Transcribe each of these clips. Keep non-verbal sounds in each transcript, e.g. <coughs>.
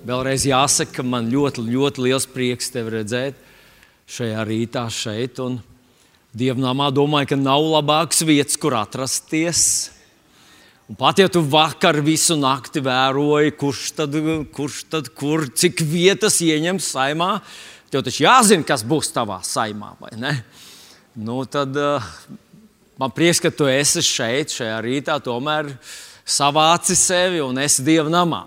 Vēlreiz jāsaka, ka man ļoti, ļoti liels prieks tevi redzēt šajā rītā šeit. Un Dievnamā domāju, ka nav labākas vietas, kur atrasties. Un pat ja tu vakar visu nakti vēroji, kurš tad, kurš tad kur, cik vietas ieņems saimā, tev taču jāzina, kas būs tavā saimā, vai ne? Nu, tad uh, man prieks, ka tu esi šeit, šajā rītā, tomēr savāci sevi un esi Dieva namā.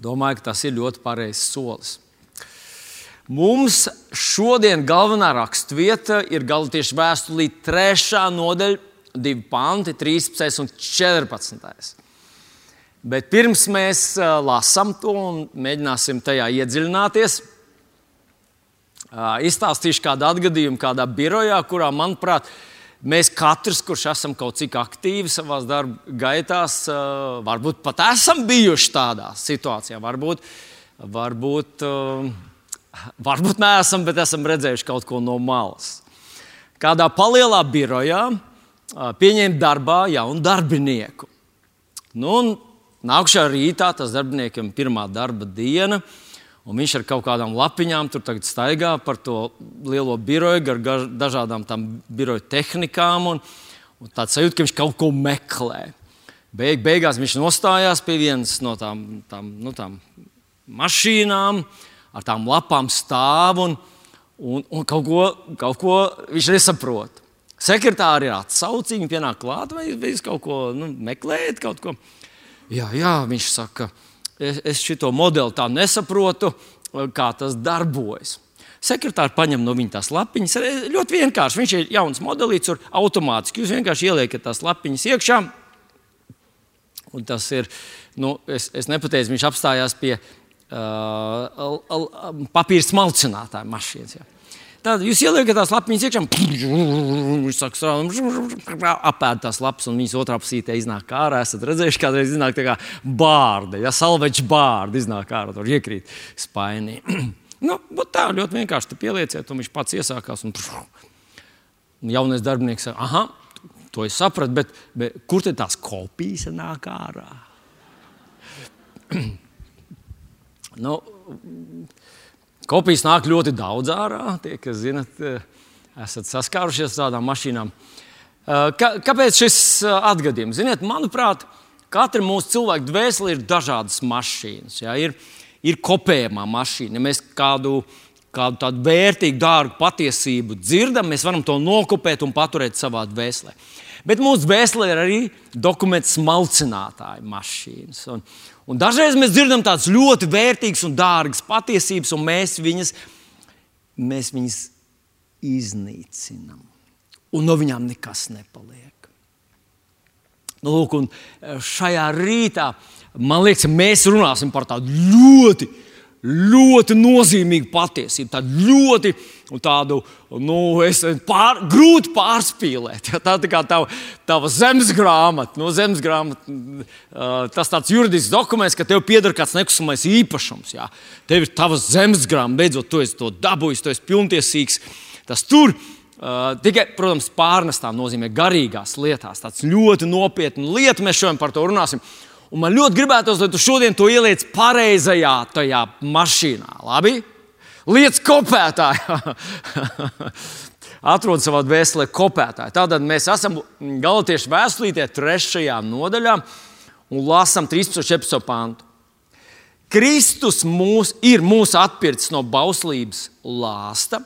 Domāju, ka tas ir ļoti pareizs solis. Mums šodien galvenā raksturvieta ir Galtiešu vēstulī 3. nodaļa, 2 panti, 13 un 14. Bet pirms mēs lasām to un mēģināsim tajā iedziļināties, izstāstīšu kādu atgadījumu kādā birojā, kurā, manuprāt, mēs katrs, kurš esam kaut cik aktīvi savā darba gaitās, varbūt pat esam bijuši tādā situācijā. Varbūt, varbūt, varbūt neesam, bet esam redzējuši kaut ko no malas. Kādā palielā birojā pieņēma darbā jaunu darbinieku. Nu, Nākamajā rītā tas darbiniekam ir pirmā darba diena. Un viņš ar kaut kādām lapiņām tur staigā par to lielo biroju, ar dažādām tam biroja tehnikām. Un, un tāds sajūta, ka viņš kaut ko meklē. Beig, beigās viņš nostājās pie vienas no tām, tām, nu, tām mašīnām, ar tām lapām stāv un, un, un kaut, ko, kaut ko viņš nesaprot. Sekretāri ir atsaucīgi, viņi pienāk klāt, vai jūs kaut ko nu, meklējat? Kaut ko? Jā, jā, viņš saka, es, es šo modeli tā nesaprotu, kā tas darbojas. Sekretārs paņem no viņa tās lapiņas. Ļoti vienkārši. Viņš ir jauns modelis, tur automātiski jūs vienkārši ieliekat tās lapiņas iekšā. Un tas ir, nu, es, es nepateicu, viņš apstājās pie uh, papīra smalcinātāja mašīnas. Jā. Tad jūs ieliekat tās lapiņas iekšā, viņš saka, strādājot, apēd tās lapas, un viņas otrā pusītē iznāk ārā. Esat redzējuši, kādreiz iznāk tā kā bārda, ja salveča bārda iznāk ārā, tur iekrīt spainī. <clears throat> nu, tā ļoti vienkārši te pielieciet, un viņš pats iesākās. Un, un jaunais darbinieks saka, ah, to es sapratu, bet, bet kur tad tās kopijas nāk ārā? <clears throat> nu, Kopijas nāk ļoti daudz ārā. Tie, kas zinat, eh, esat saskārušies ar tādām mašīnām. Eh, kāpēc šis eh, atgadījums? Ziniet, manuprāt, katra mūsu cilvēka dvēsele ir dažādas mašīnas. Ja? Ir, ir kopējama mašīna. Ja mēs kādu, kādu tādu vērtīgu, dārgu patiesību dzirdam, mēs varam to nokopēt un paturēt savā dvēselē. Bet mūsu dvēselē ir arī dokumentu smalcinātāju mašīnas. Un, Un dažreiz mēs dzirdam tādas ļoti vērtīgas un dārgas patiesības, un mēs viņas, mēs viņas iznīcinām. Un no viņām nekas nepaliek. Nu, lūk, šajā rītā man liekas, mēs runāsim par tādu ļoti ļoti nozīmīgu patiesību, tādu ļoti tādu, nu, pār, grūti pārspīlēt. <laughs> Ja, tā ir kā tava, tava zemes grāmata. Nu, zemes grāmata tas tāds juridisks dokuments, ka tev pieder kāds nekustamais īpašums. Ja. Tev ir tava zemes grāmata, beidzot, tu esi to dabūjis, tu esi pilntiesīgs. Tas tur Uh, tikai, protams, pārnestā nozīmē garīgās lietās. Tas ļoti nopietna lieta, mēs šodien par to runāsim. Un man ļoti gribētos, lai tu šodien to ieliec pareizajā tajā mašīnā. Labi? Lietas kopētājā. <laughs> Atrod savā dvēselē kopētāju. Tātad mēs esam galotieši vēstulītē, trešajā nodaļā un lasām 13. 14. pāntu. Kristus mūs, ir mūsu atpircis no bauslības lāsta,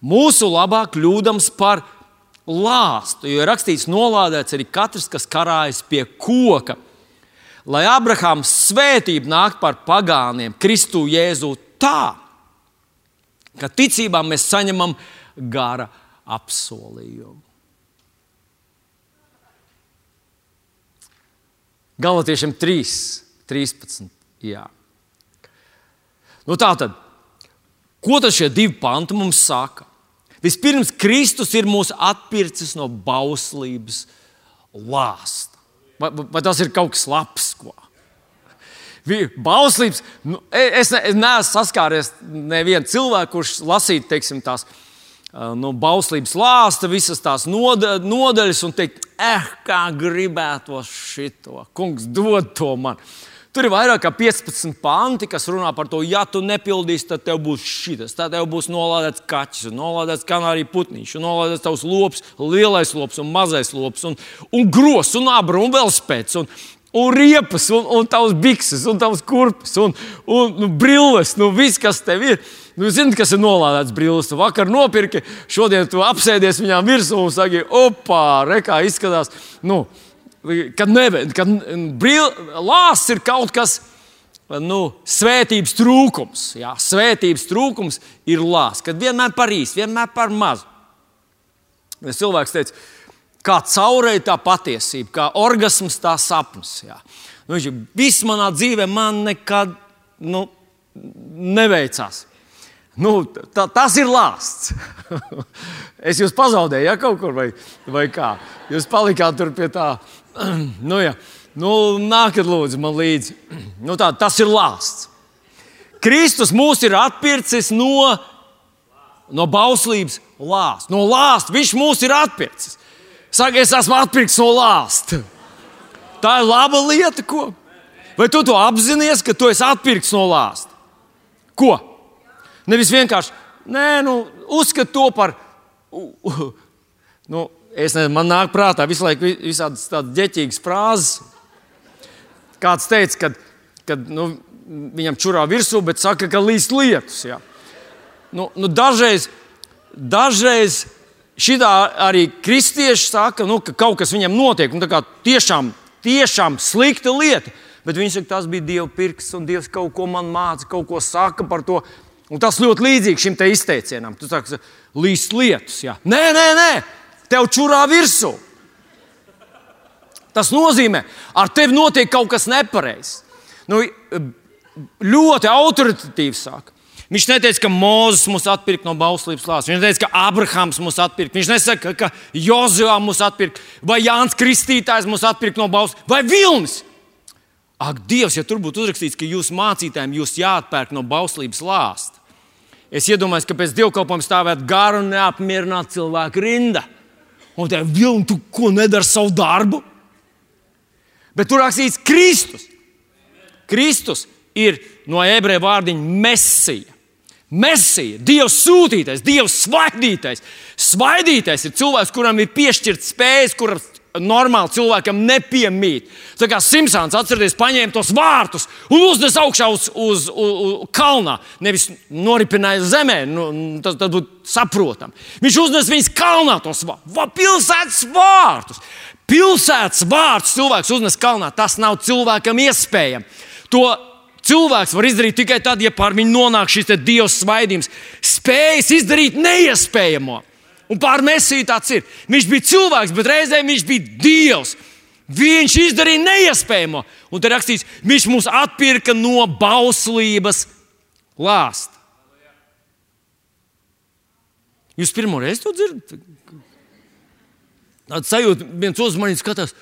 mūsu labā kļūdams par lāstu. Jo rakstīts, nolādēts arī katrs, kas karājas pie koka lai Abrahāms svētība nāk par pagāniem, Kristu Jēzu tā, ka ticībā mēs saņemam gara apsolījumu. Galatiešiem 3, 13. Jā. Nu, tā tad, ko tad šie divi panti mums saka? Vispirms, Kristus ir mūsu atpircis no bauslības lāsta. Vai, vai tas ir kaut kas labs? Ko? Bauslības, nu, e, es, ne, es neesmu saskāries nevienu cilvēku, kurš lasītu teiksim, tās nu, bauslības lāsta, visas tās noda, nodaļas un teikt, eh, kā gribētos šito. Kungs dod to man. Tur ir vairāk kā 15 panti, kas runā par to, ja tu nepildīsi, tad tev būs šis, tad tev būs nolādēts kaķis, nolādēts kanārija putniņš, nolādēts tavs lops, lielais lops un mazais lops, un, un gros, un abra, un vēl spēc. Un, un riepas, un, un tavs bikses, un tavs kurpes, un, un nu, brilles, nu viss, kas tev ir. Nu, Zini, kas ir nolādēts brilles. Tu vakar nopirki, šodien tu apsēdies viņām virsū un saki, opā, rekā izskatās. Nu, kad neve, kad lāsts ir kaut kas. Nu, svētības trūkums. Jā, svētības trūkums ir lāsts. Kad vienmēr par īsu, vienmēr par mazu. Es cilvēks teica, kā caurēji tā patiesība, kā orgasms tā sapnis. Jā. Nu, Viss manā dzīvē man nekad nu, neveicās. Nu, tā, tas ir lāsts. <laughs> es jūs pazaudēju, ja kaut kur vai, vai kā. Jūs palikāt tur pie tā. <clears throat> nu, ja. nu, nākat, lūdzu, man līdzi. <clears throat> nu, tā, tas ir lāsts. Kristus mūs ir atpircis no, no bauslības lāsta. No lāsta viņš mūs ir atpircis. Saka, es esmu atpirkts no lāsta. Tā ir laba lieta, ko? Vai tu to apzinājies, ka tu esi atpirkts no lāsta? Ko? Nevis vienkārši, nē, nu, uzskat to par. Uh, nu, es nezinu, man nāk prātā visu laiku visādas tādas ģeķīgas frāzes. Kāds teica, ka kad, nu, viņam čurā virsū, bet saka, ka līst lietus. Ja. Nu, nu, dažreiz, dažreiz šitā arī kristieši saka, nu, ka kaut kas viņam notiek, un tā kā tiešām, tiešām slikta lieta. Bet viņš saka, tas bija Dieva pirksts, un Dievs kaut ko man māca, kaut ko saka par to. Un tas ļoti līdzīgs šim te izteicienam. Tu saki, līst lietus. Jā. Nē, nē, nē, tev čurā virsū. Tas nozīmē, ar tevi notiek kaut kas nepareizs. Nu, ļoti autoritatīvi saka. Viņš neteica, ka Mozus mūs atpirka no bauslības lāsas. Viņš neteica, ka Abrahams mūs atpirka. Viņš nesaka, ka Jozua mūs atpirka, vai Jānis Kristītājs mūs atpirka no bauslības, vai Vilnis. Ak, Dievs, ja tur būtu uzrakstīts, ka jūsu mācītājiem jūs jāatpērk no bauslības lāsta. Es iedomājos, ka pēc dievkalpojuma stāvētu gara un neapmierināta cilvēka rinda. Un te vilni, tu ko nedari savu darbu? Bet tur rakstīts Kristus. Kristus ir no ebreju vārdiņa mesija. Mesija, Dievs sūtītais, Dievs svaidītais. Svaidītais ir cilvēks, kuram ir piešķirts spējas, kuras normāli cilvēkam nepiemīt. Tā kā Simpsons atcerieties, paņēma tos vārtus un uznes augšā uz, uz, uz, uz kalnā. Nevis noripināja zemē, nu, tas, būtu saprotami. Viņš uznes viņus kalnā, tos vārtus, pilsētas vārtus. Pilsētas vārds cilvēks uznes kalnā. Tas nav cilvēkam iespējams. To cilvēks var izdarīt tikai tad, ja pār viņu nonāk šis dieva svaidījums, spējas izdarīt neiespējamo. Un pār Mēsiju tāds ir. Viņš bija cilvēks, bet reizē viņš bija Dievs. Viņš izdarīja neiespējamo. Un te rakstīts, viņš mūs atpirka no bauslības lāsta. Jūs pirmo reizi to dzirdat? Tāds sajūta, viens uzmanīgs skatās,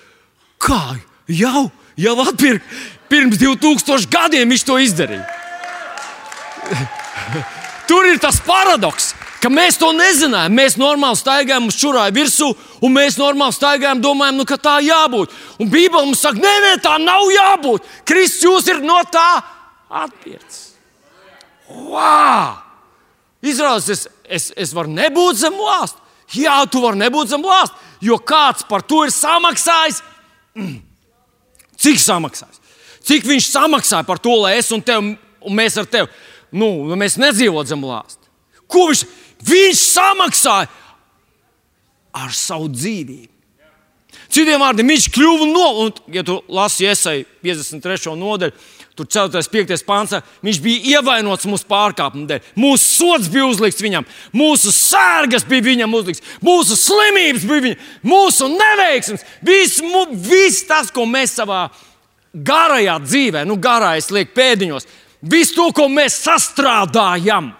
kā jau, jau atpirka. Pirms 2000 gadiem viņš to izdarīja. <laughs> Tur ir tas paradoks ka mēs to nezinājām. Mēs normāli staigājām, mums čurāja virsū, un mēs normāli staigājām, domājām, nu, ka tā jābūt. Un Bībele mums saka, nē, nē, tā nav jābūt. Kristus jūs ir no tā atpircis. Wow! Izrādās, es, es, es varu nebūt zem lāsta. Jā, tu vari nebūt zem lāsta, jo kāds par to ir samaksājis. Mm. Cik samaksājis? Cik viņš samaksāja par to, lai es un, tev, un mēs ar tevi nu, mēs nedzīvotu zem lāsta? Ko viņš Viņš samaksāja ar savu dzīvību. Citiem vārdiem, viņš kļuva no, un, ja tu lasi iesai 53. nodaļu, tur 4. 5. pāns, viņš bija ievainots mūsu pārkāpumu dēļ. Mūsu sods bija uzlikts viņam, mūsu sērgas bija viņam uzlikts, mūsu slimības bija viņam, mūsu neveiksmes, viss, viss tas, ko mēs savā garajā dzīvē, nu, garā es lieku pēdiņos, viss to, ko mēs sastrādājam.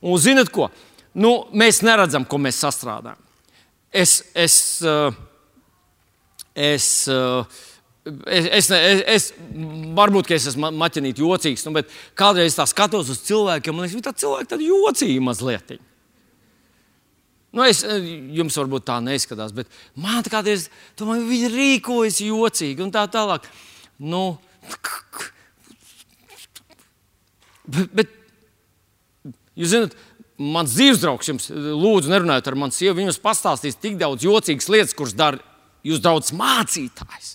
Un zinat ko? Nu, mēs neredzam, ko mēs sastrādājam. Es, es, eh, es, eh, es, es, es, es varbūt es esmu maķinīt jocīgs, nu, bet kādreiz tā skatos uz cilvēkiem, un es domāju, ka cilvēki tādi jocīgi mazliet. Nu, es, eh, jums varbūt tā neizskatās, bet man kādreiz domāju, viņi rīkojas jocīgi un tā tālāk. Nu, Bet, bet jūs zināt, mans dzīves draugs jums lūdzu, nerunājiet ar mani sievu. Viņam pastāstīs tik daudz jocīgas lietas, kuras dara jūs daudz mācītājs.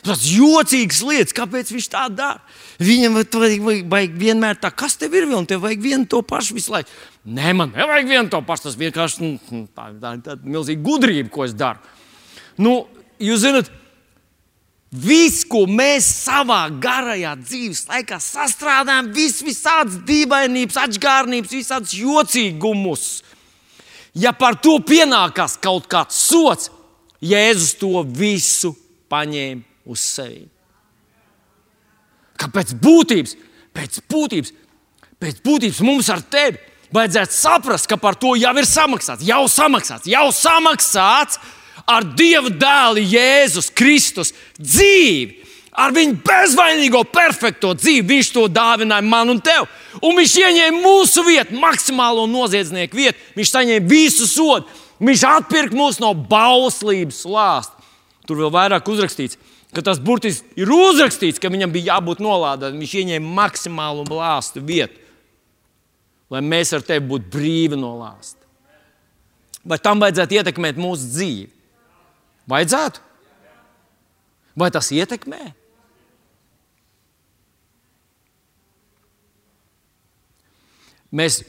Tas jocīgs lietas, kāpēc viņš tā dara. Viņam vajag, vajag vienmēr tā, kas tev ir, un tev vajag vienu to pašu visu laiku. Nē, man nevajag vienu to pašu. Tas vienkārši nu, nu tā, tā, tā milzīga gudrība, ko es daru. Nu, jūs zināt, Viss, ko mēs savā garajā dzīves laikā sastrādājam, vis, visādas dīvainības, atgādnības, visādas jocīgumus. Ja par to pienākās kaut kāds sots, Jēzus to visu paņēma uz sevi. Kāpēc būtības? Pēc būtības, pēc būtības mums ar tevi vajadzētu saprast, ka par to jau ir samaksāts, jau samaksāts, jau samaksāts ar Dieva dēlu Jēzus Kristus dzīvi. Ar viņu bezvainīgo, perfekto dzīvi viņš to dāvināja man un tev. Un viņš ieņēma mūsu vietu, maksimālo noziedznieku vietu. Viņš saņēma visu sodu. Viņš atpirka mūs no bauslības lāsta. Tur vēl vairāk uzrakstīts, ka tas burtiski ir uzrakstīts, ka viņam bija jābūt nolādētam. Viņš ieņēma maksimālu lāstu vietu, lai mēs ar tevi būtu brīvi no lāsta. Vai tam vajadzētu ietekmēt mūsu dzīvi? Vajadzētu? Vai tas ietekmē? Mēs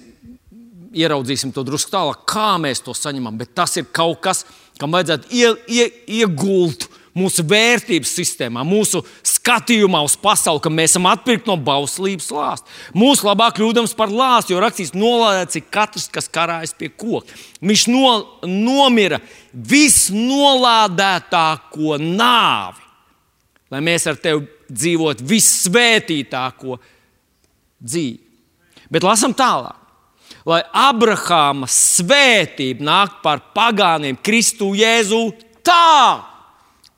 ieraudzīsim to drusku tālāk, kā mēs to saņemam, bet tas ir kaut kas, kam vajadzētu ie, ie, iegūt mūsu vērtības sistēmā, mūsu skatījumā uz pasauli, ka mēs esam atpirkti no bauslības lāsta. Mūsu labāk kļūdams par lāstu, jo rakstīts, nolādēts ir katrs, kas karājas pie koka. Viņš no, nomira visnolādētāko nāvi, lai mēs ar tevi dzīvotu vissvētītāko dzīvi. Bet lasam tālāk. Lai Abrahāma svētība nāk par pagāniem Kristu Jēzu tā,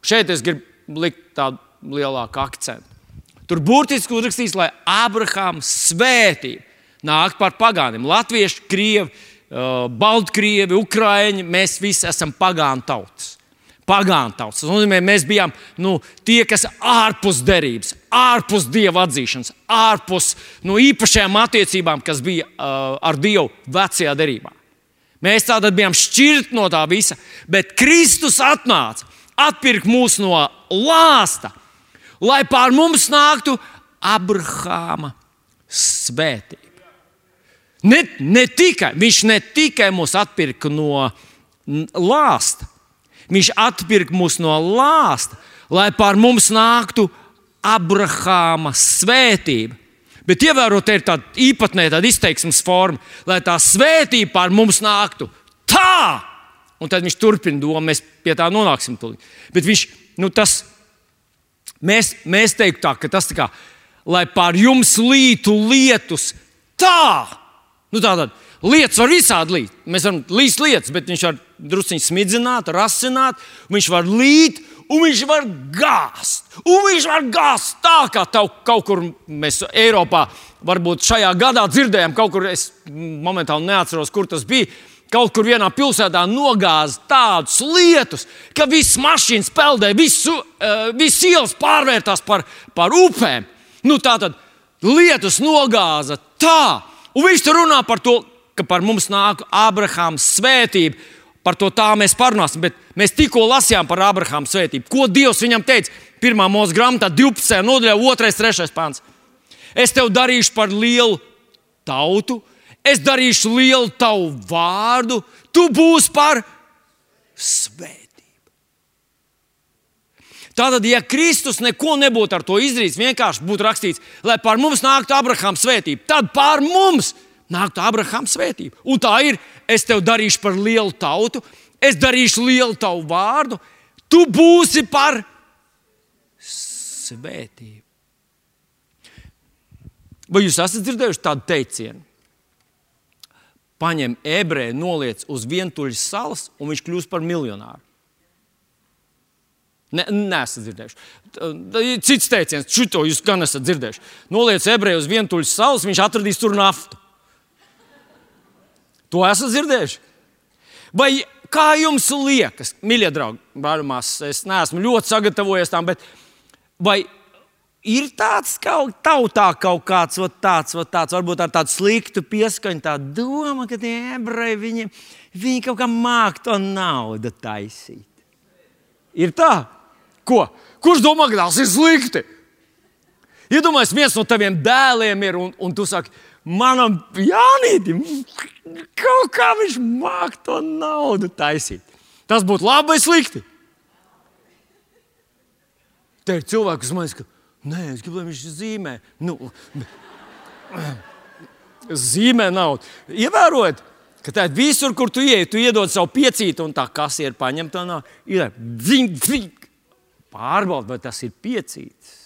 Šeit es gribu likt tādu lielāku akcentu. Tur burtiski uzrakstīts, lai Abrahāms svētība nāk par pagāniem. Latvieši, krievi, uh, baltkrievi, ukrāņi, mēs visi esam pagānu tautas. Pagānu tautas. Tas nozīmē, mēs bijām nu, tie, kas ārpus derības, ārpus dieva atzīšanas, ārpus nu, īpašajām attiecībām, kas bija uh, ar Dievu vecajā derībā. Mēs tātad bijām šķirti no tā visa, bet Kristus atnāca atpirkt mūs no lāsta, lai pār mums nāktu Abrahāma svētība. Ne, ne tikai, viņš ne tikai mūs atpirka no lāsta, viņš atpirka mūs no lāsta, lai pār mums nāktu Abrahāma svētība. Bet ievērot, ir tāda īpatnē, tāda izteiksmes forma, lai tā svētība pār mums nāktu tā, Un tad viņš turpina domu, mēs pie tā nonāksim. Tūlīt. Bet viņš, nu, tas, mēs, mēs teiktu tā, ka tas tā kā, lai pār jums lītu lietus tā, nu tātad. Lietas var visādi līt. Mēs varam līst lietas, bet viņš var druskuļi smidzināt, rasināt, viņš var līt, un viņš var gāzt. Un viņš var gāzt tā, kā tev kaut kur mēs Eiropā, varbūt šajā gadā dzirdējām, kaut kur es momentāli neatceros, kur tas bija kaut kur vienā pilsētā nogāza tādus lietus, ka viss mašīnas peldē, viss uh, vis ielas pārvērtās par, par upēm. Nu, tā tad lietus nogāza tā, un viņš tur runā par to, ka par mums nāk Abrahāma svētība. Par to tā mēs parunāsim, bet mēs tikko lasījām par Abrahāma svētību. Ko Dievs viņam teica? Pirmā mūža grāmatā, 12. nodaļā, 2. un 3. pāns. Es tev darīšu par lielu tautu, es darīšu lielu tavu vārdu, tu būsi par svētību. Tātad, ja Kristus neko nebūtu ar to izdarījis, vienkārši būtu rakstīts, lai par mums nāktu Abrahama svētība, tad par mums nāktu Abrahama svētība. Un tā ir, es tev darīšu par lielu tautu, es darīšu lielu tavu vārdu, tu būsi par svētību. Vai jūs esat dzirdējuši tādu teicienu? Paņem ebreju, noliec uz vientuļas salas, un viņš kļūst par miljonāru. Ne, nesat dzirdējuši. Cits teiciens, šito jūs gan esat dzirdējuši. Noliec ebreju uz vientuļas salas, viņš atradīs tur naftu. To esat dzirdējuši? Vai kā jums liekas, mīļie draugi, brāļumās, es neesmu ļoti sagatavojies tam, bet vai ir tāds kaut, tautā kaut kāds tāds, tāds, varbūt ar tādu sliktu pieskaņu, tā doma, ka tie ebreji viņi, viņi kaut kā māk to naudu taisīt. Ir tā, ko? Kurš domā, ka tas ir slikti? Iedomājieties, viens no taviem dēliem ir, un, un tu saki, manam Jānītam, kaut kā viņš māk to naudu taisīt. Tas būtu labi vai slikti? Te ir cilvēki, kas man saka, nē, es gribu, lai viņš zīmē. Nu, zīmē naudu. Ievērojot, ka tā ir visur, kur tu ienāc, tu iedod savu piecītu, un tā kasiera paņem to naudu. Ir pārbauda, vai tas ir piecīts.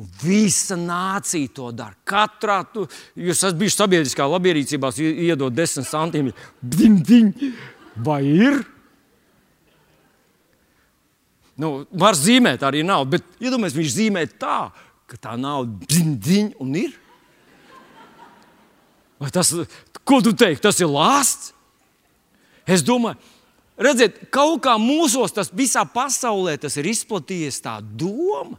Un visa nācija to dara. Katrā, tu, jūs esat bijuši sabiedriskā labierīcībā, iedod desmit centimetrus. Vai ir? Nu, var zīmēt arī naudu, bet iedomājieties, ja viņš zīmē tā, ka tā nauda dziņ, un ir. Vai tas, ko tu teiksi, tas ir lāsts? Es domāju, redziet, kaut kā mūsos tas visā pasaulē tas ir izplatījies tā doma,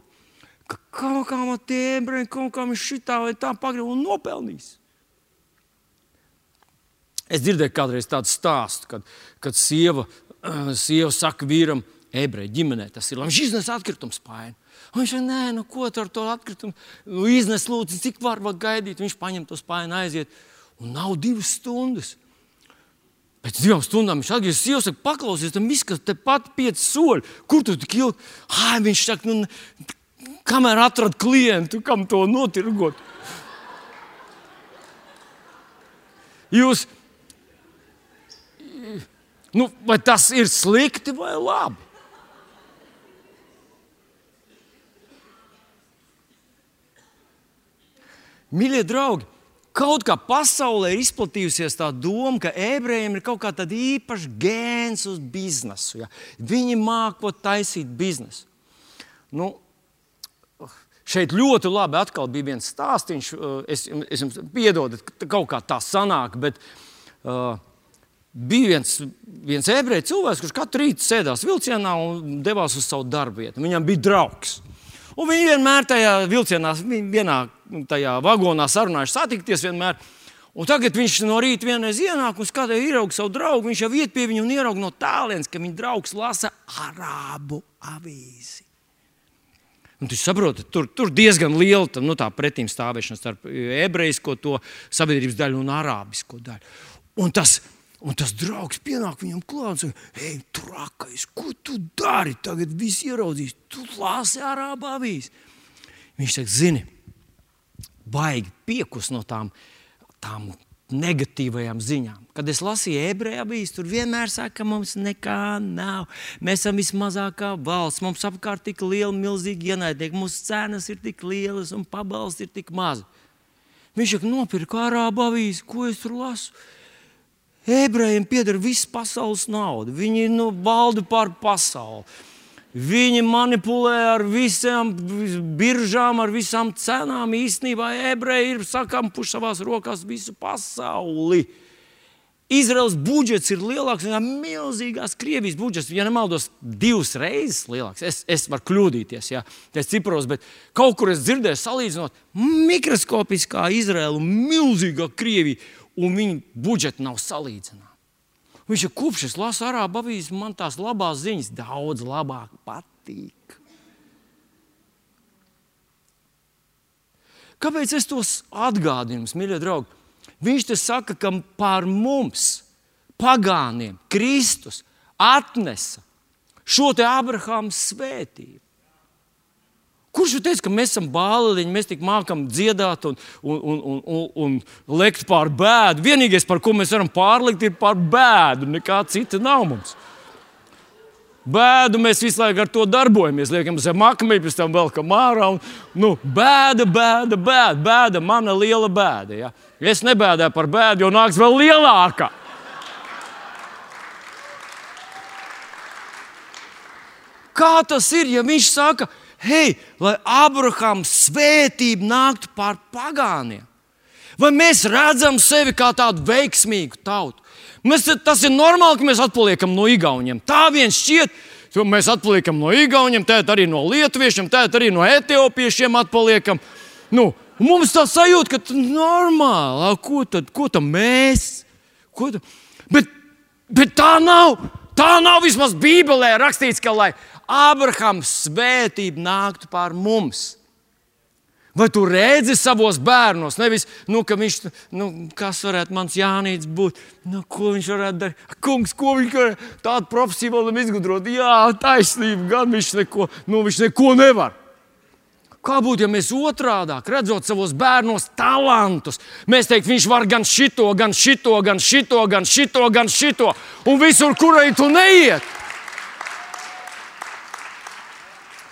ka kaut kā man tie ebreji, kaut kā viņš šitā vai tā pagrib un nopelnīs. Es dzirdēju kādreiz tādu stāstu, kad, kad sieva, <clears throat> sieva saka vīram, ebreju ģimenē tas ir. Viņš iznes atkritumu spēju. Viņš saka, nē, nu, ko ar to atkritumu nu, iznes, lūdzu, cik var gaidīt. Viņš paņem to spēju, aiziet, un nav divas stundas. Pēc divām stundām viņš atgriežas, jau saka, paklausies, tam viss, kas te pat pieci soļi. Kur tu tik ilgi? Ai, viņš saka, nu, kamēr atrod klientu, kam to notirgot. Jūs, nu, vai tas ir slikti vai labi? Mīļie draugi, kaut kā pasaulē ir izplatījusies tā doma, ka ebrejiem ir kaut kāda īpaša gēns uz biznesu. Ja? Viņi māko taisīt biznesu. Nu, šeit ļoti labi atkal bija viens stāstījums. Es, es jums piedodu, ka kaut kā tā sanāk, bet uh, bija viens, viens ebreju cilvēks, kurš katru rītu sēdās vilcienā un devās uz savu darbu vietu. Viņam bija draugs. Un viņi vienmēr tajā vilcienā, vienā tajā vagonā sarunājuši satikties vienmēr. Un tagad viņš no rīta vienreiz ienāk un skatās, ierauga savu draugu. Viņš jau iet pie viņa un ierauga no tālienes, ka viņa draugs lasa arābu avīzi. Un tu saproti, tur, tur diezgan liela nu, tā pretim stāvēšana starp ebrejisko sabiedrības daļu un arābisko daļu. Un tas, Un tas draugs pienāk viņam klāt un saka, ej, trakais, ko tu dari? Tagad viss ieraudzīs, tu lāsi arābu avīzi. Viņš saka, zini, baigi piekus no tām, tām negatīvajām ziņām. Kad es lasīju ebreju avīzi, tur vienmēr saka, ka mums nekā nav. Mēs esam vismazākā valsts, mums apkārt tik liela, milzīga ienaidnieka, mūsu cenas ir tik lielas un pabalsti ir tik mazi. Viņš saka, nopirka arābu avīzi, ko es tur lasu? Ebrejiem pieder viss pasaules nauda. Viņi nu, valda pār pasauli. Viņi manipulē ar visām biržām, ar visām cenām. Īstenībā ebreji ir sakampuši savās rokās visu pasauli. Izraels budžets ir lielāks nekā milzīgās Krievijas budžets. Ja nemaldos, divas reizes lielāks. Es, es varu kļūdīties, ja ir cipros, bet kaut kur es dzirdēju, salīdzinot mikroskopiskā Izraela un milzīgā Krievija un viņu budžeti nav salīdzināmi. Viņš ir kopš es lasu arābu avīzi, man tās labās ziņas daudz labāk patīk. Kāpēc es tos atgādinu, mīļie draugi? Viņš te saka, ka pār mums, pagāniem, Kristus atnesa šo te Abrahāma svētību. Kurš teica, ka mēs esam bāliņi, mēs tik mākam dziedāt un, un, un, un, un, lekt pār bēdu? Vienīgais, par ko mēs varam pārlikt, ir pār bēdu. Nekā cita nav mums. Bēdu mēs visu laiku ar to darbojamies. Liekam, zem akmeņa, pēc tam vēl kā mārā. Un, nu, bēda, bēda, bēda, bēda, mana liela bēda. Ja? Es nebēdāju par bēdu, jo nāks vēl lielāka. Kā tas ir, ja viņš saka, ka hei, lai Abrahams svētība nāktu pār pagāniem. Vai mēs redzam sevi kā tādu veiksmīgu tautu? Mēs, tas ir normāli, ka mēs atpaliekam no Igauniem. Tā vien šķiet, mēs atpaliekam no Igauniem, tēt arī no Lietuviešiem, tēt arī no Etiopiešiem atpaliekam. Nu, mums tā sajūta, ka normāli. Ko tad, ko tad mēs? Ko tad? Bet, bet tā nav. Tā nav vismaz Bībelē rakstīts, ka lai Ābrahams svētība nāktu pār mums. Vai tu redzi savos bērnos? Nevis, nu, ka viņš, nu, kas varētu mans Jānis būt, nu, ko viņš varētu darīt. Kungs, ko viņš varētu tādu profesiju vēl izgudrot? Jā, taisnība, gan viņš neko, nu, viņš neko nevar. Kā būtu, ja mēs otrādi redzot savos bērnos talantus? Mēs teiktu, viņš var gan šito, gan šito, gan šito, gan šito, gan šito, un visur, kur arī tu neiet.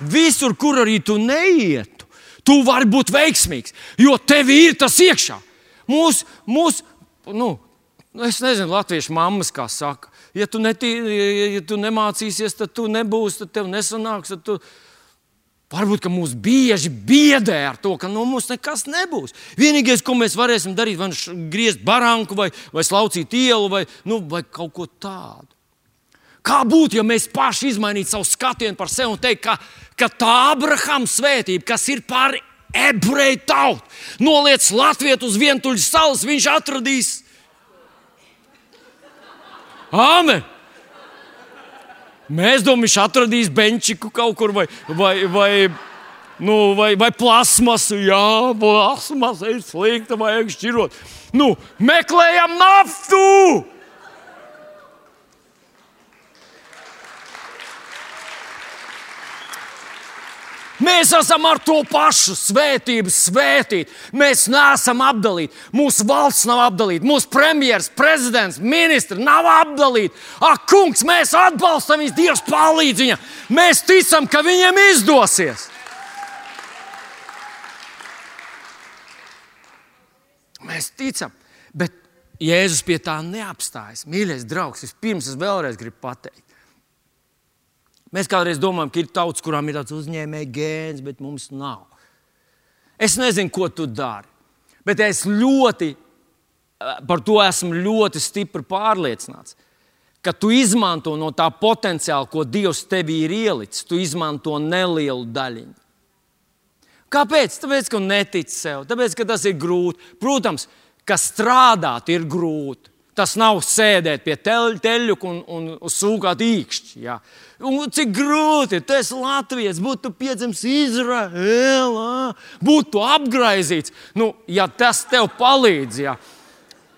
Visur, kur arī tu neiet, tu vari būt veiksmīgs, jo tev ir tas iekšā. Mūsu, mūs, nu, es nezinu, latviešu mammas kā saka, ja tu, netī, ja tu nemācīsies, tad tu nebūsi, tad tev nesanāks. Tad tu, Varbūt mūs bieži biedē ar to, ka no mums nekas nebūs. Vienīgais, ko mēs varēsim darīt, ir nu griezt baranku, vai, vai slaucīt ielu, vai, nu, vai kaut ko tādu. Kā būtu, ja mēs paši izmainītu savu skatienu par sevi un teiktu, ka, ka tā Abrahama svētība, kas ir par ebreju tautu, noliec Latviju uz vientuļas salas, viņš atradīs. Āmen! Mēs domājam, viņš atradīs benčiku kaut kur vai, vai, vai, nu, vai, vai plasmasu. Jā, plasmasa ir slikta, vajag šķirot. Nu, meklējam naftu! Mēs esam ar to pašu svētību svētīti. Mēs neesam apdalīti. Mūsu valsts nav apdalīta. Mūsu premjerministrs, prezidents, ministri nav apdalīti. Ak, kungs, mēs atbalstam viņu, Dievs palīdz viņam. Mēs ticam, ka viņam izdosies. Mēs ticam, bet Jēzus pie tā neapstājas. Mīļais draugs, vispirms es vēlreiz gribu pateikt. Mēs kādreiz domājam, ka ir tauts, kurām ir tāds uzņēmēja gēns, bet mums nav. Es nezinu, ko tu dari, bet es ļoti eh, par to esmu ļoti stipri pārliecināts. Ka tu izmanto no tā potenciāla, ko Dievs tevī ir ielicis, tu izmanto nelielu daļiņu. Kāpēc? Tāpēc, ka netici sev, tāpēc, ka tas ir grūti. Protams, ka strādāt ir grūti. Tas nav sēdēt pie teļu un, un sūkāt īkšķi. Ja. Un cik grūti. Tu esi Latvijas, būtu piedzimis Izraēlā, būtu apgaizīts. Nu, ja tas tev palīdz, ja.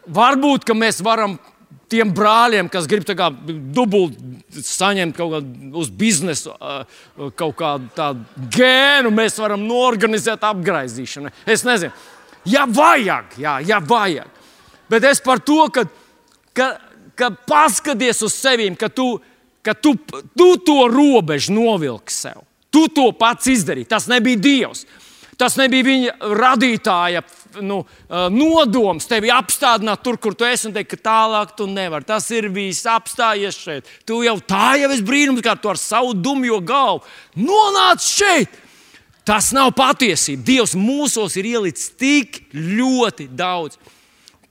varbūt mēs varam tiem brāļiem, kas grib dubult saņemt kaut kādu uz biznesu, kaut kādu tādu gēnu, mēs varam norganizēt apgaizīšanu. Es nezinu, ja vajag, jā, ja vajag. Bet es par to, ka ka, ka paskaties uz sevi, ka, tu, ka tu, tu to robežu novilksi sev. Tu to pats izdarīji. Tas nebija Dievs. Tas nebija viņa radītāja nu, nodoms tevi apstādināt tur, kur tu esi, un teikt, ka tālāk tu nevari. Tas ir viss apstājies šeit. Tu jau tā jau esi brīnums, kā tu ar savu dumjo galvu nonāc šeit. Tas nav patiesība. Dievs mūsos ir ielicis tik ļoti daudz.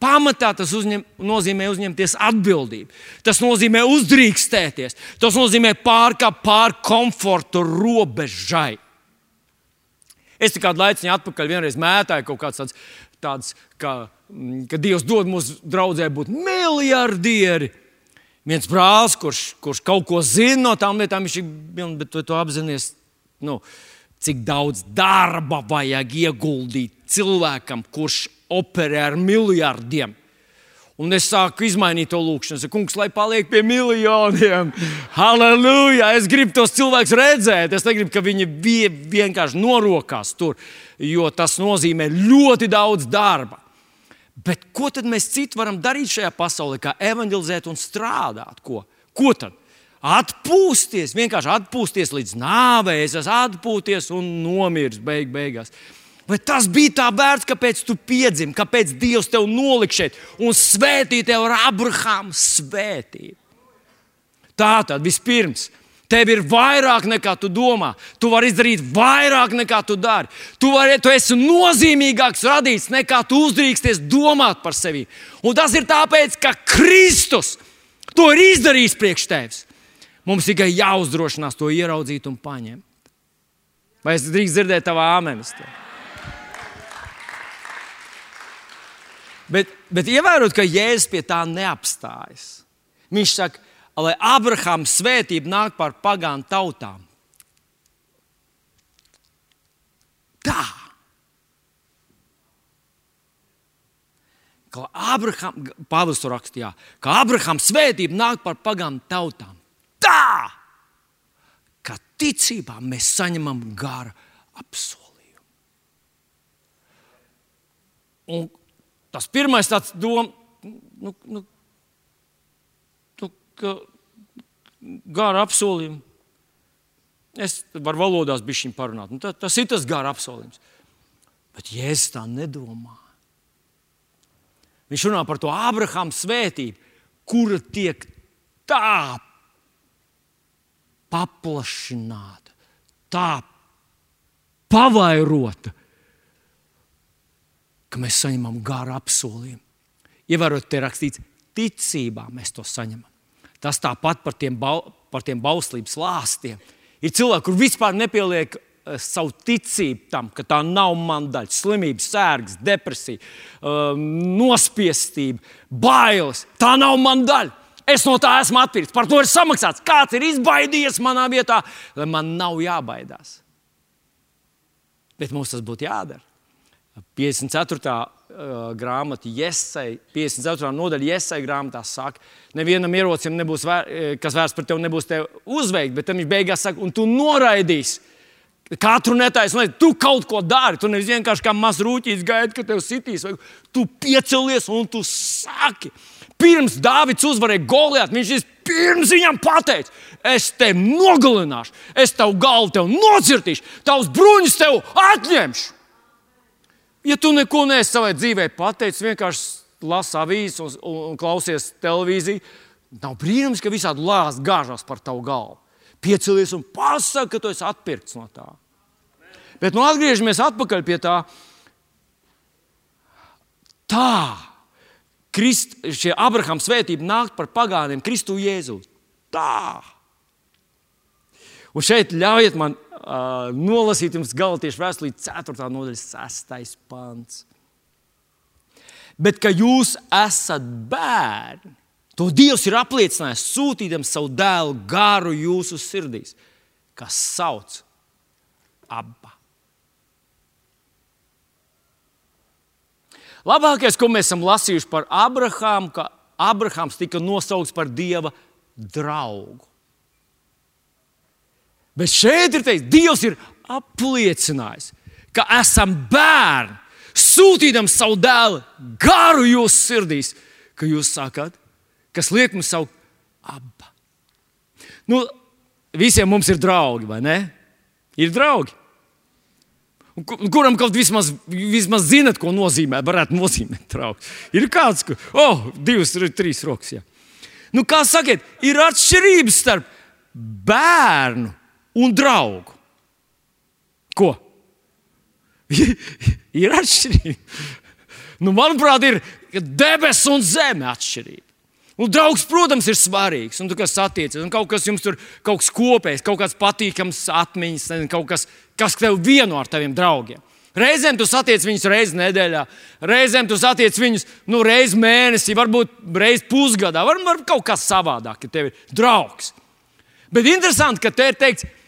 Pamatā tas uzņem, nozīmē uzņemties atbildību. Tas nozīmē uzdrīkstēties. Tas nozīmē pārkāpt pār komforta robežai. Es kādu laiku atpakaļ vienreiz mētāju kaut kāds tāds, tāds ka, mm, ka Dievs dod mums draudzē būt miljardieri. Viens brālis, kurš, kurš kaut ko zina no tām lietām, viņš ir, bet tu to apzinājies, nu, cik daudz darba vajag ieguldīt cilvēkam, kurš operē ar miljardiem. Un es sāku izmainīt to lūkšanu. Kungs, lai paliek pie miljoniem. <laughs> Halleluja! Es gribu tos cilvēkus redzēt. Es negribu, ka viņi vienkārši norokās tur, jo tas nozīmē ļoti daudz darba. Bet ko tad mēs citu varam darīt šajā pasaulē, kā evanģelizēt un strādāt? Ko, ko tad? Atpūsties, vienkārši atpūsties līdz nāvei, es esmu atpūties un nomiris beig beigās. Vai tas bija tā vērts, kāpēc tu piedzimi, kāpēc Dievs tev nolika šeit un svētīja tev ar Abrahāmu svētību? Tā tad vispirms. Tev ir vairāk nekā tu domā. Tu vari izdarīt vairāk nekā tu dari. Tu, vari, tu esi nozīmīgāks radīts nekā tu uzdrīksties domāt par sevi. Un tas ir tāpēc, ka Kristus to ir izdarījis priekš tevis. Mums tikai jāuzdrošinās to ieraudzīt un paņemt. Vai es drīkst dzirdēt tavā āmenistē? Bet, bet ievērot, ka Jēzus pie tā neapstājas. Viņš saka, lai Abrahama svētība nāk par pagānu tautām. Tā. Kā Abraham, Pāvils to rakstīja, ka Abrahama svētība nāk par pagānu tautām. Tā! Ka ticībā mēs saņemam gara apsolījumu. Un Tas pirmais tāds doma, nu, nu, nu, ka gara apsolījumi. Es varu valodās bišķiņ parunāt. Nu, tas, tas ir tas gara apsolījums. Bet Jēzus tā nedomā. Viņš runā par to Ābrahāma svētību, kura tiek tā paplašināta, tā pavairota, ka mēs saņemam garu apsolījumu. Ievērot, te rakstīts, ticībā mēs to saņemam. Tas tāpat par tiem, bau, par tiem bauslības lāstiem. Ir cilvēki, kur vispār nepieliek uh, savu ticību tam, ka tā nav mana daļa. Slimības, sērgas, depresija, uh, nospiestība, bailes. Tā nav mana daļa. Es no tā esmu atpirkts. Par to ir samaksāts. Kāds ir izbaidījies manā vietā, lai man nav jābaidās. Bet mums tas būtu jādara. 54. Uh, grāmata, Iesai, 54. nodaļa, Iesai grāmatā saka, nevienam ierocim, nebūs, vēr, eh, kas vērsts par tevi, nebūs tevi uzveikt, bet viņš beigās saka, un tu noraidīsi. Katru netaisnu tu kaut ko dari. Tu nevis vienkārši kā mazs rūtītis gaidi, ka tev sitīs. Tu piecelies un tu saki. Pirms Dārvids uzvarēja Goliātu, viņš pirms viņam pateica, es tevi nogalināšu, es tavu galvu tev nocirtīšu, tavus bruņus tev atņemšu. Ja tu neko neesi savai dzīvē pateicis, vienkārši lasi avīzes un, un, klausies televīziju, nav brīnums, ka visādi lāsts gāžās par tavu galvu. Piecelies un pasaki, ka tu esi atpirkts no tā. Bet nu atgriežamies atpakaļ pie tā. Tā. Krist, šie Abrahama svētība nāk par pagāniem Kristu Jēzu. Tā. Un šeit ļaujiet man uh, nolasīt jums galotiešu vēstuli 4. nodaļas 6. pants. Bet ka jūs esat bērni, to Dievs ir apliecinājis, sūtīdams savu dēlu garu jūsu sirdīs, kas sauc abba. Labākais, ko mēs esam lasījuši par Abrahāmu, ka Abrahams tika nosaukts par Dieva draugu. Bet šeit ir teikts, Dievs ir apliecinājis, ka esam bērni, sūtīdams savu dēlu garu jūsu sirdīs, ka jūs sakāt, kas liek mums saukt abā. Nu, visiem mums ir draugi, vai ne? Ir draugi. Kuram kaut vismaz, vismaz zinat, ko nozīmē, varētu nozīmēt draugs. Ir kāds, kurš, oh, divas, trīs rokas. Jā. Nu, kā sakiet, ir atšķirības starp bērnu un draugu. Ko? <laughs> ir atšķirība. Nu, manuprāt, ir debesis un zeme atšķirība. Un draugs, protams, ir svarīgs. Un kas attiecas, un kaut kas jums tur kaut kas kopējs, kaut kāds patīkams atmiņas, kaut kas, kas tev vieno ar taviem draugiem. Reizēm tu satiec viņus reizes nedēļā, reizēm tu satiec viņus nu, reizes mēnesī, varbūt reizes pusgadā, varbūt kaut kas savādāk, ja tev ir draugs. Bet interesanti, ka te ir teikts, ka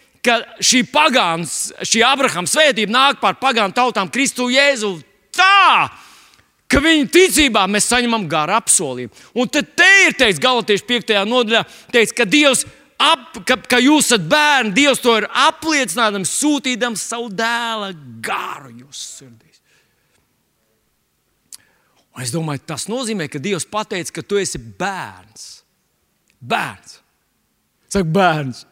šī pagāns, šī Abrahama svētība nāk pār pagānu tautām Kristu Jēzu tā, ka viņu ticībā mēs saņemam garu apsolījumu. Un tad te ir teikts, Galatiešu 5. nodaļā, teikts, ka Dievs. Ap, ka, ka jūs esat bērni, Dievs to ir apliecinājums, sūtījams savu dēla garu jūsu sirdīs. Un es domāju, tas nozīmē, ka Dievs pateica, ka tu esi bērns. Bērns. Saka, bērns.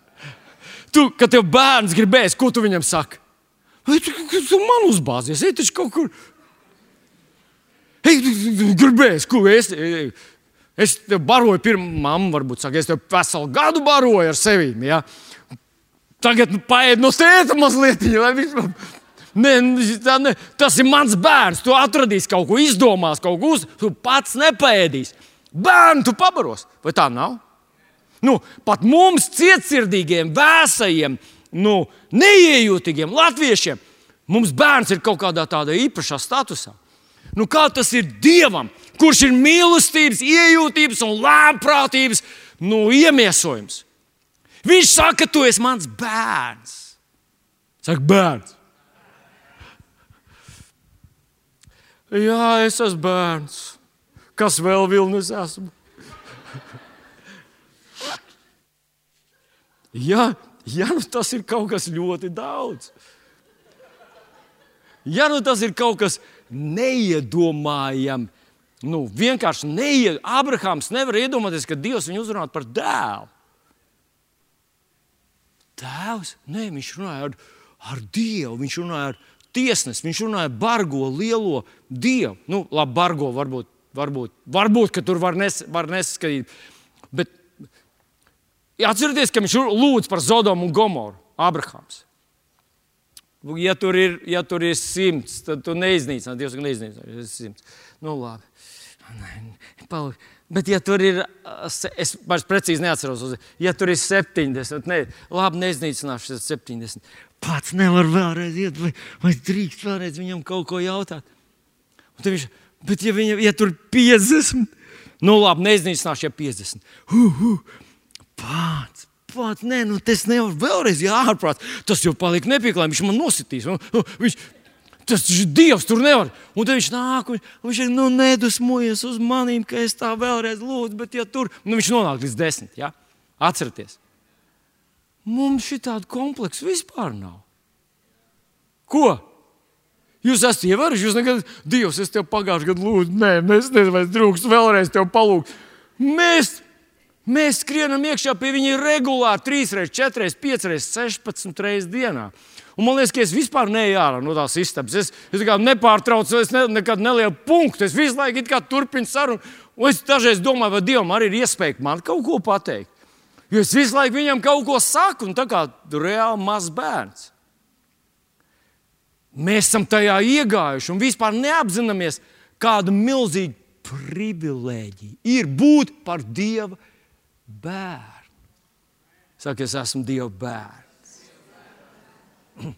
Tu, kad tev bērns gribēs, ko tu viņam saki? Tu, tu man uzbāzies, ej, taču kaut kur. Ej, gribēs, ko es. Es tev baroju, pirmā mamma, varbūt saka, es tev veselu gadu baroju ar sevi. Ja? Tagad nu, paiet no tēta mazliet. Ne, tā, ne, tas ir mans bērns. Tu atradīsi kaut ko, izdomās kaut ko, tu pats nepēdīsi. Bērnu tu pabaros. Vai tā nav? Nu, pat mums, cietsirdīgiem, vēsajiem, nu, neiejūtīgiem latviešiem, mums bērns ir kaut kādā tādā īpašā statusā. Nu, kā tas ir Dievam, kurš ir mīlestības, iejūtības un lēmprātības nu, iemiesojums? Viņš saka, tu esi mans bērns. Saka, bērns. Jā, es esmu bērns. Kas vēl vilnis esmu? Ja, ja nu tas ir kaut kas ļoti daudz, ja nu tas ir kaut kas neiedomājams, nu, vienkārši neied... Abrahams nevar iedomāties, ka Dievs viņu uzrunā par dēlu. Tēvs, nē, viņš runāja ar, ar Dievu, viņš runāja ar tiesnesi, viņš runāja ar bargo, lielo Dievu. Nu, labi, bargo varbūt, varbūt, varbūt ka tur var, nes, var nesaskatīt. Bet atcerieties, ka viņš lūdz par Zodomu un Gomoru, Abrahams. Ja tur ir, ja tur ir simts, tad tu neiznīcināsi. Dievs neiznīcinās. Simts. Nu, labi. Bet, ja tur ir, es vairs precīzi neatceros, ja tur ir 70, ne, labi, neiznīcināšu 70. Pats nevar vēlreiz iet, vai, vai drīkst vēlreiz viņam kaut ko jautāt. Viņš, bet, ja, viņa, ja tur ir 50, nu labi, neiznīcināšu, ja 50. Uh, uh, pats, pats, nē, nu tas nevar vēlreiz jāārprāt. Tas jau paliek nepieklājīgi, viņš man nositīs. Viņš, Tas ir Dievs, tur nevar. Un tad viņš nāk, un viņš ir nu, nedusmojies uz maniem, ka es tā vēlreiz lūdzu, bet ja tur nu, viņš nonāk līdz desmit. Ja? Atcerieties, mums šī tāda kompleksa vispār nav. Ko? Jūs esat ievērojuši, jūs nekad, Dievs, es tev pagājušajā gadā lūdzu, nē, es nezinu, vai es drūkstu vēlreiz tev palūgt. Mēs, mēs skrienam iekšā pie viņa regulāri 3, 4, 5, 16 reizes dienā. Un man liekas, ka es vispār neeju ārā no tās istabas. Es, es nepārtraucu, es ne, nekad nelieku punktu. Es visu laiku turpinu sarunu. Un es dažreiz domāju, vai Dievam arī ir iespēja man kaut ko pateikt. Jo es visu laiku viņam kaut ko saku, un tā kā reāli mazs bērns. Mēs esam tajā iegājuši un vispār neapzināmies, kāda milzīga privilēģija ir būt par Dieva bērnu. Saka, es esmu Dieva bērns. <clears throat>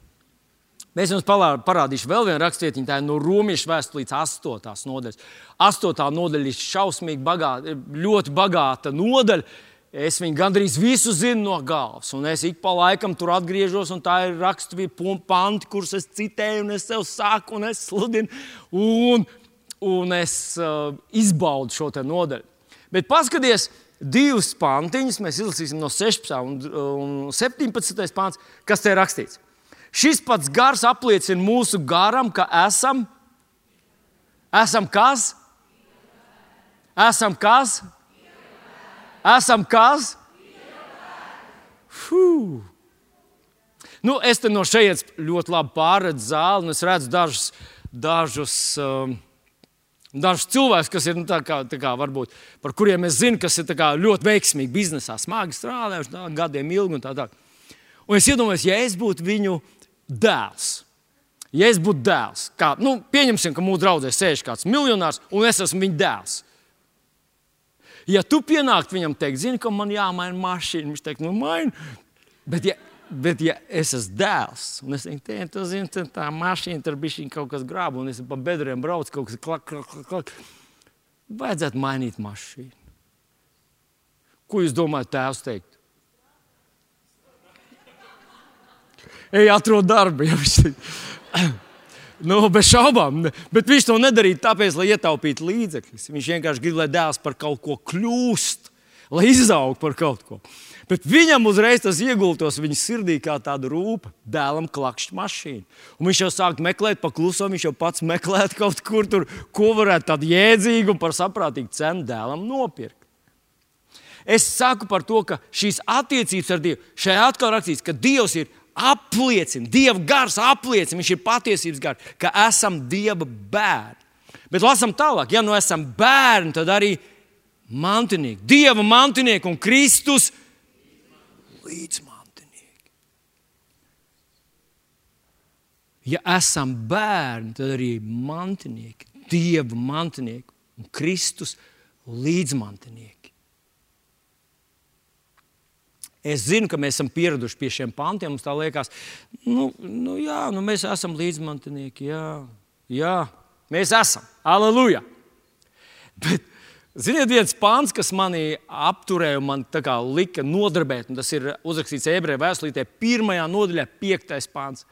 Mēs jums parādīsim vēl vienu rakstvietiņu, tā ir no Romas vēstures līdz 8. nodaļas. 8. nodaļa ir šausmīgi bagāta, ļoti bagāta nodaļa. Es viņu gandrīz visu zinu no galvas, un es ik pa laikam tur atgriežos, un tā ir raksturība, panti, kurus es citēju, un es sev saku, un es sludinu, un, un es uh, izbaudu šo nodaļu. Bet paskatieties, divas pantiņas mēs izlasīsim no 16. un, un 17. pāns, kas te ir rakstīts. Šis pats gars apliecina mūsu garam, ka esam, esam kas? Esam kas? Esam kas? Fuh. Nu, es te no šejienes ļoti labi pārredzu zāli, un es redzu dažus, dažus, um, dažus cilvēkus, kas ir nu, tā kā, tā kā, varbūt, par kuriem es zinu, kas ir ļoti veiksmīgi biznesā, smagi strādājuši gadiem ilgi. Un tā, tā. Un es iedomājos, ja es būtu viņu dēls. Ja es būtu dēls, kā, nu, pieņemsim, ka mūsu draudzē sēž kāds miljonārs, un es esmu viņa dēls. Ja tu pienāktu viņam, teikt, zini, ka man jāmaina mašīna, viņš teikt, nu, maini. Bet, ja, bet, ja es esmu dēls, un es teiktu, te, tu zini, tā mašīna tur bija kaut kas grāba, un es pa bedriem braucu, kaut kas klak, klak, klak, klak. Vajadzētu mainīt mašīnu. Ko jūs domājat, tēvs teikt? ej, atrod darbu. <laughs> Ja <coughs> nu, bez šaubām. Bet viņš to nedarīja tāpēc, lai ietaupītu līdzekļus. Viņš vienkārši grib, lai dēls par kaut ko kļūst, lai izaugtu par kaut ko. Bet viņam uzreiz tas iegultos viņa sirdī kā tāda rūpa, dēlam klakšķa mašīna. Un viņš jau sāk meklēt, pakluso, viņš jau pats meklē <laughs> kaut kur tur, ko varētu tādu jēdzīgu un par saprātīgu cenu dēlam nopirkt. Es saku par to, ka šīs attiecības ar Dievu, šajā atkal rakstīts, ka Dievs ir apliecina, Dieva gars apliecina, viņš ir patiesības gars, ka esam Dieva bērni. Bet lasām tālāk, ja nu esam bērni, tad arī mantinieki, Dieva mantinieki un Kristus līdzmantinieki. Ja esam bērni, tad arī mantinieki, Dieva mantinieki un Kristus līdzmantinieki. Es zinu, ka mēs esam pieraduši pie šiem pantiem. Mums tā liekas, nu, nu jā, nu mēs esam līdzmantinieki. Jā, jā, mēs esam. Aleluja! Bet, ziniet, viens pāns, kas manī apturēja un man lika nodarbēt, un tas ir uzrakstīts ebreju vēstulītē, pirmajā nodaļā, piektais pāns.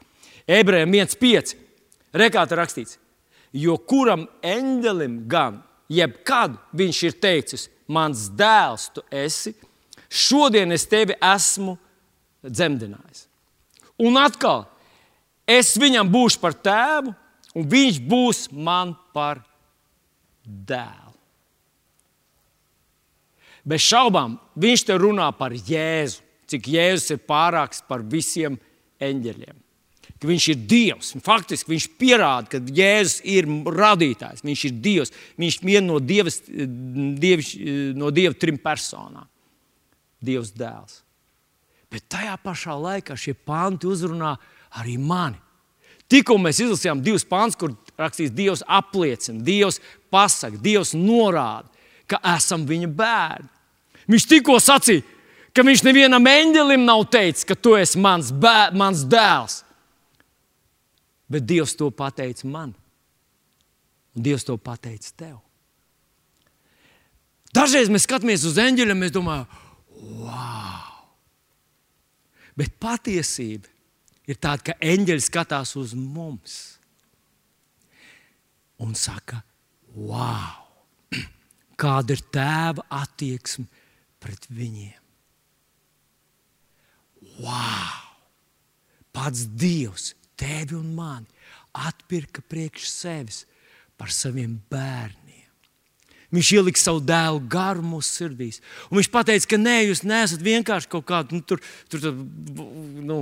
Ebrejiem 1,5. Rekāta rakstīts, jo kuram eņģelim gan, jebkad viņš ir teicis, mans dēls tu esi, šodien es tevi esmu dzemdinājis. Un atkal, es viņam būšu par tēvu, un viņš būs man par dēlu. Bez šaubām, viņš te runā par Jēzu, cik Jēzus ir pārāks par visiem eņģeļiem. Ka viņš ir Dievs. Faktiski viņš pierāda, ka Jēzus ir radītājs. Viņš ir Dievs. Viņš ir viens no, dievs, dievs, no Dieva trim personām. Dievs dēls. Bet tajā pašā laikā šie panti uzrunā arī mani. Tikko mēs izlasījām divus pantus, kur rakstīts, Dievs apliecina, Dievs pasaka, Dievs norāda, ka esam viņa bērni. Viņš tikko sacīja, ka viņš nevienam eņģelim nav teicis, ka tu esi mans, bēr, mans dēls. Bet Dievs to pateica man, un Dievs to pateica tev. Dažreiz mēs skatāmies uz eņģeļiem, mēs domājam, wow! Bet patiesība ir tāda, ka eņģeļi skatās uz mums un saka, wow! Kāda ir tēva attieksme pret viņiem? Wow! Pats Dievs, tevi un mani atpirka priekš sevis par saviem bērniem. Viņš ielika savu dēlu garu mūsu sirdīs. Un viņš teica, ka nē, jūs neesat vienkārši kaut kādi nu, tur, tur, nu,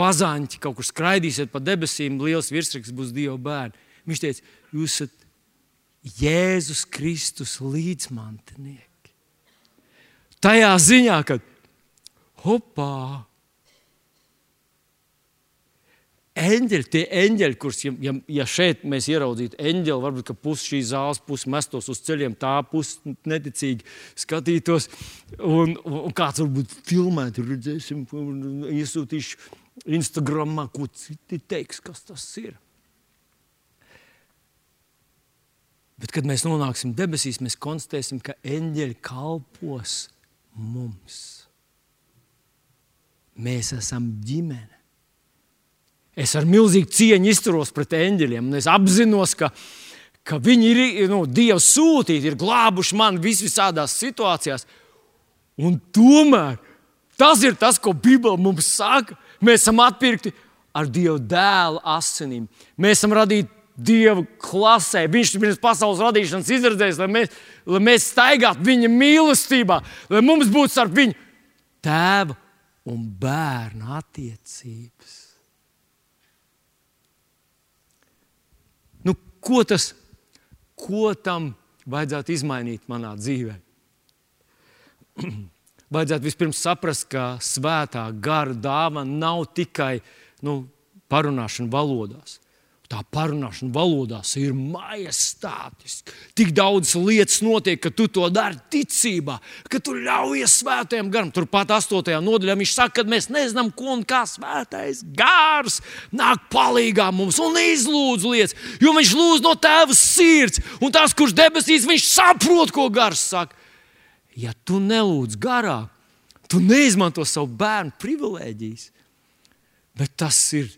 vazāņi, kaut kur skraidīsiet pa debesīm, liels virsraksts būs Dieva bērni. Viņš teica, jūs esat Jēzus Kristus līdzmantinieki. Tajā ziņā, ka hopā! Eņģeļi, tie eņģeļi, kurus, ja, ja, ja šeit mēs ieraudzītu eņģeli, varbūt pusi šīs zāles puses mestos uz ceļiem, tā pusi neticīgi skatītos, un, un kāds varbūt filmētu, redzēsim, iesūtīšu Instagramā, ko citi teiks, kas tas ir. Bet, kad mēs nonāksim debesīs, mēs konstatēsim, ka eņģeļi kalpos mums. Mēs esam ģimene. Es ar milzīgu cieņu izturos pret eņģeļiem, un es apzinos, ka, ka viņi ir nu, Dieva sūtīti, ir glābuši mani vis visādās situācijās. Un tomēr tas ir tas, ko Bībele mums saka. Mēs esam atpirkti ar Dieva dēla asinīm. Mēs esam radīti Dieva klasē. Viņš ir pirms pasaules radīšanas izredzējis, lai mēs, lai mēs staigātu viņa mīlestībā, lai mums būtu starp viņu tēva un bērna attiecības. ko, tas, ko tam vajadzētu izmainīt manā dzīvē? <clears throat> vajadzētu vispirms saprast, ka svētā gara dāvana nav tikai nu, parunāšana valodās tā parunāšana valodās ir majestātiska. Tik daudz lietas notiek, ka tu to dari ticībā, ka tu ļaujies svētajam garam. Turpat 8. nodaļā viņš saka, ka mēs nezinām, ko un kā svētais gars nāk palīdzīgā mums un izlūdz lietas, jo viņš lūdz no tēva sirds, un tas, kurš debesīs, viņš saprot, ko gars saka. Ja tu nelūdz garā, tu neizmanto savu bērnu privilēģijas, bet tas ir,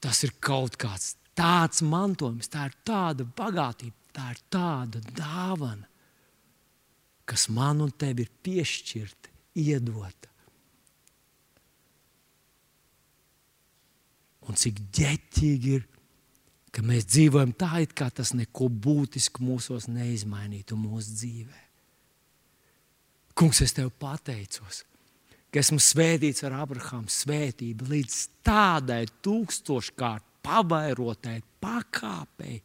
tas ir kaut kāds tāds mantojums, tā ir tāda bagātība, tā ir tāda dāvana, kas man un tev ir piešķirta, iedota. Un cik ģeķīgi ir, ka mēs dzīvojam tā, it kā tas neko būtisku mūsos neizmainītu mūsu dzīvē. Kungs, es tev pateicos, ka esmu svētīts ar Abrahāmu svētību līdz tādai tūkstoškārt pavairotai pakāpei,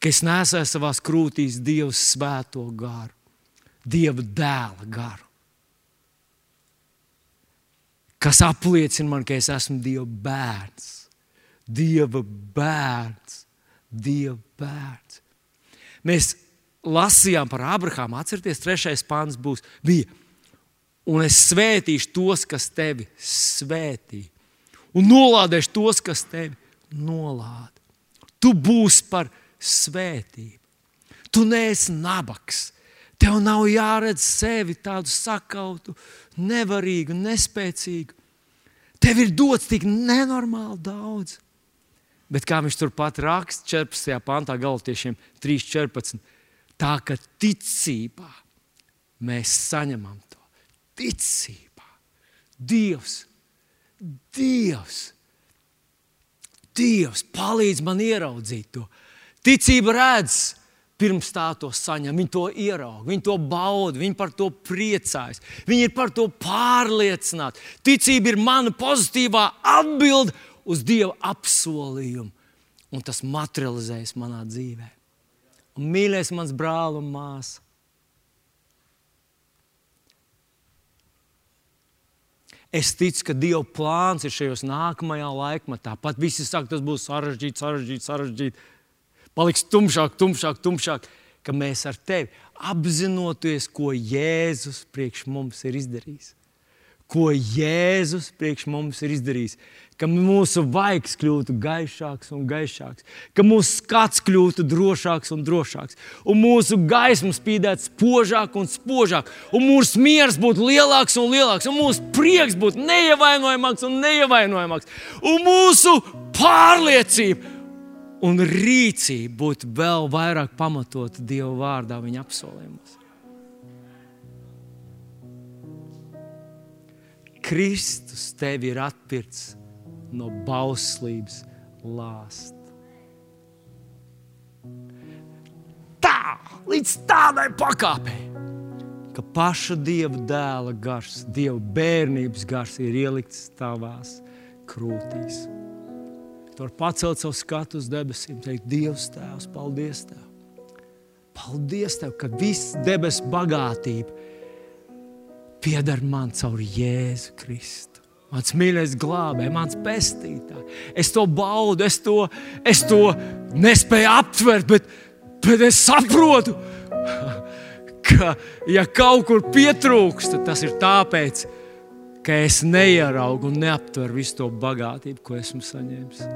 ka es nesēju savā krūtīs Dieva svēto garu, Dieva dēla garu. Kas apliecina man, ka es esmu Dieva bērns, Dieva bērns, Dieva bērns. Mēs lasījām par Abrahāmu. Atcerieties, trešais pāns būs. Bija. Un es svētīšu tos, kas tevi svētī. Un nolādēšu tos, kas tevi nolāda. Tu būsi par svētību. Tu neesi nabaks. Tev nav jāredz sevi tādu sakautu, nevarīgu, nespēcīgu. Tev ir dots tik nenormāli daudz. Bet kā viņš turpat raksta 14. pantā, galotiešiem 3.14. Tā ka ticībā mēs saņemam to ticībā. Dievs, Dievs, Dievs palīdz man ieraudzīt to. Ticība redz, pirms tā to saņem. Viņi to ieraudzīja, viņi to bauda, viņi par to priecājas, viņi ir par to pārliecināti. Ticība ir mana pozitīvā atbilde uz Dieva apsolījumu, un tas materializējas manā dzīvē. Un mīļais mans brāl un māsa. Es ticu, ka Dieva plāns ir šajos nākamajā laikmatā. Pat visi saka, tas būs sarežģīti, sarežģīti, sarežģīti. Paliks tumšāk, tumšāk, tumšāk. Ka mēs ar tevi apzinoties, ko Jēzus priekš mums ir izdarījis. Ko Jēzus priekš mums ir izdarījis. Ka mūsu vaigs kļūtu gaišāks un gaišāks, ka mūsu skats kļūtu drošāks un drošāks, un mūsu gaisma spīdētu spožāk un spožāk, un mūsu miers būtu lielāks un lielāks, un mūsu prieks būtu neievainojamāks un neievainojamāks, un mūsu pārliecība un rīcība būtu vēl vairāk pamatota Dieva vārdā, viņa apsolījumos. Kristus tevi ir atpircis no bauslības lāst. Tā, līdz tādai pakāpei, ka paša dieva dēla gars, dieva bērnības gars ir ielikts tavās krūtīs. Tu vari pacelt savu skatu uz debesīm, teikt, Dievs, Tēvs, paldies Tev! Paldies Tev, ka viss debesu bagātība pieder man caur Jēzu Kristu mans mīļais glābējs, mans pestītājs. Es to baudu, es to, es to nespēju aptvert, bet, bet es saprotu, <laughs> ka, ja kaut kur pietrūkst, tad tas ir tāpēc, ka es neieraugu un neaptveru visu to bagātību, ko esmu saņēmis.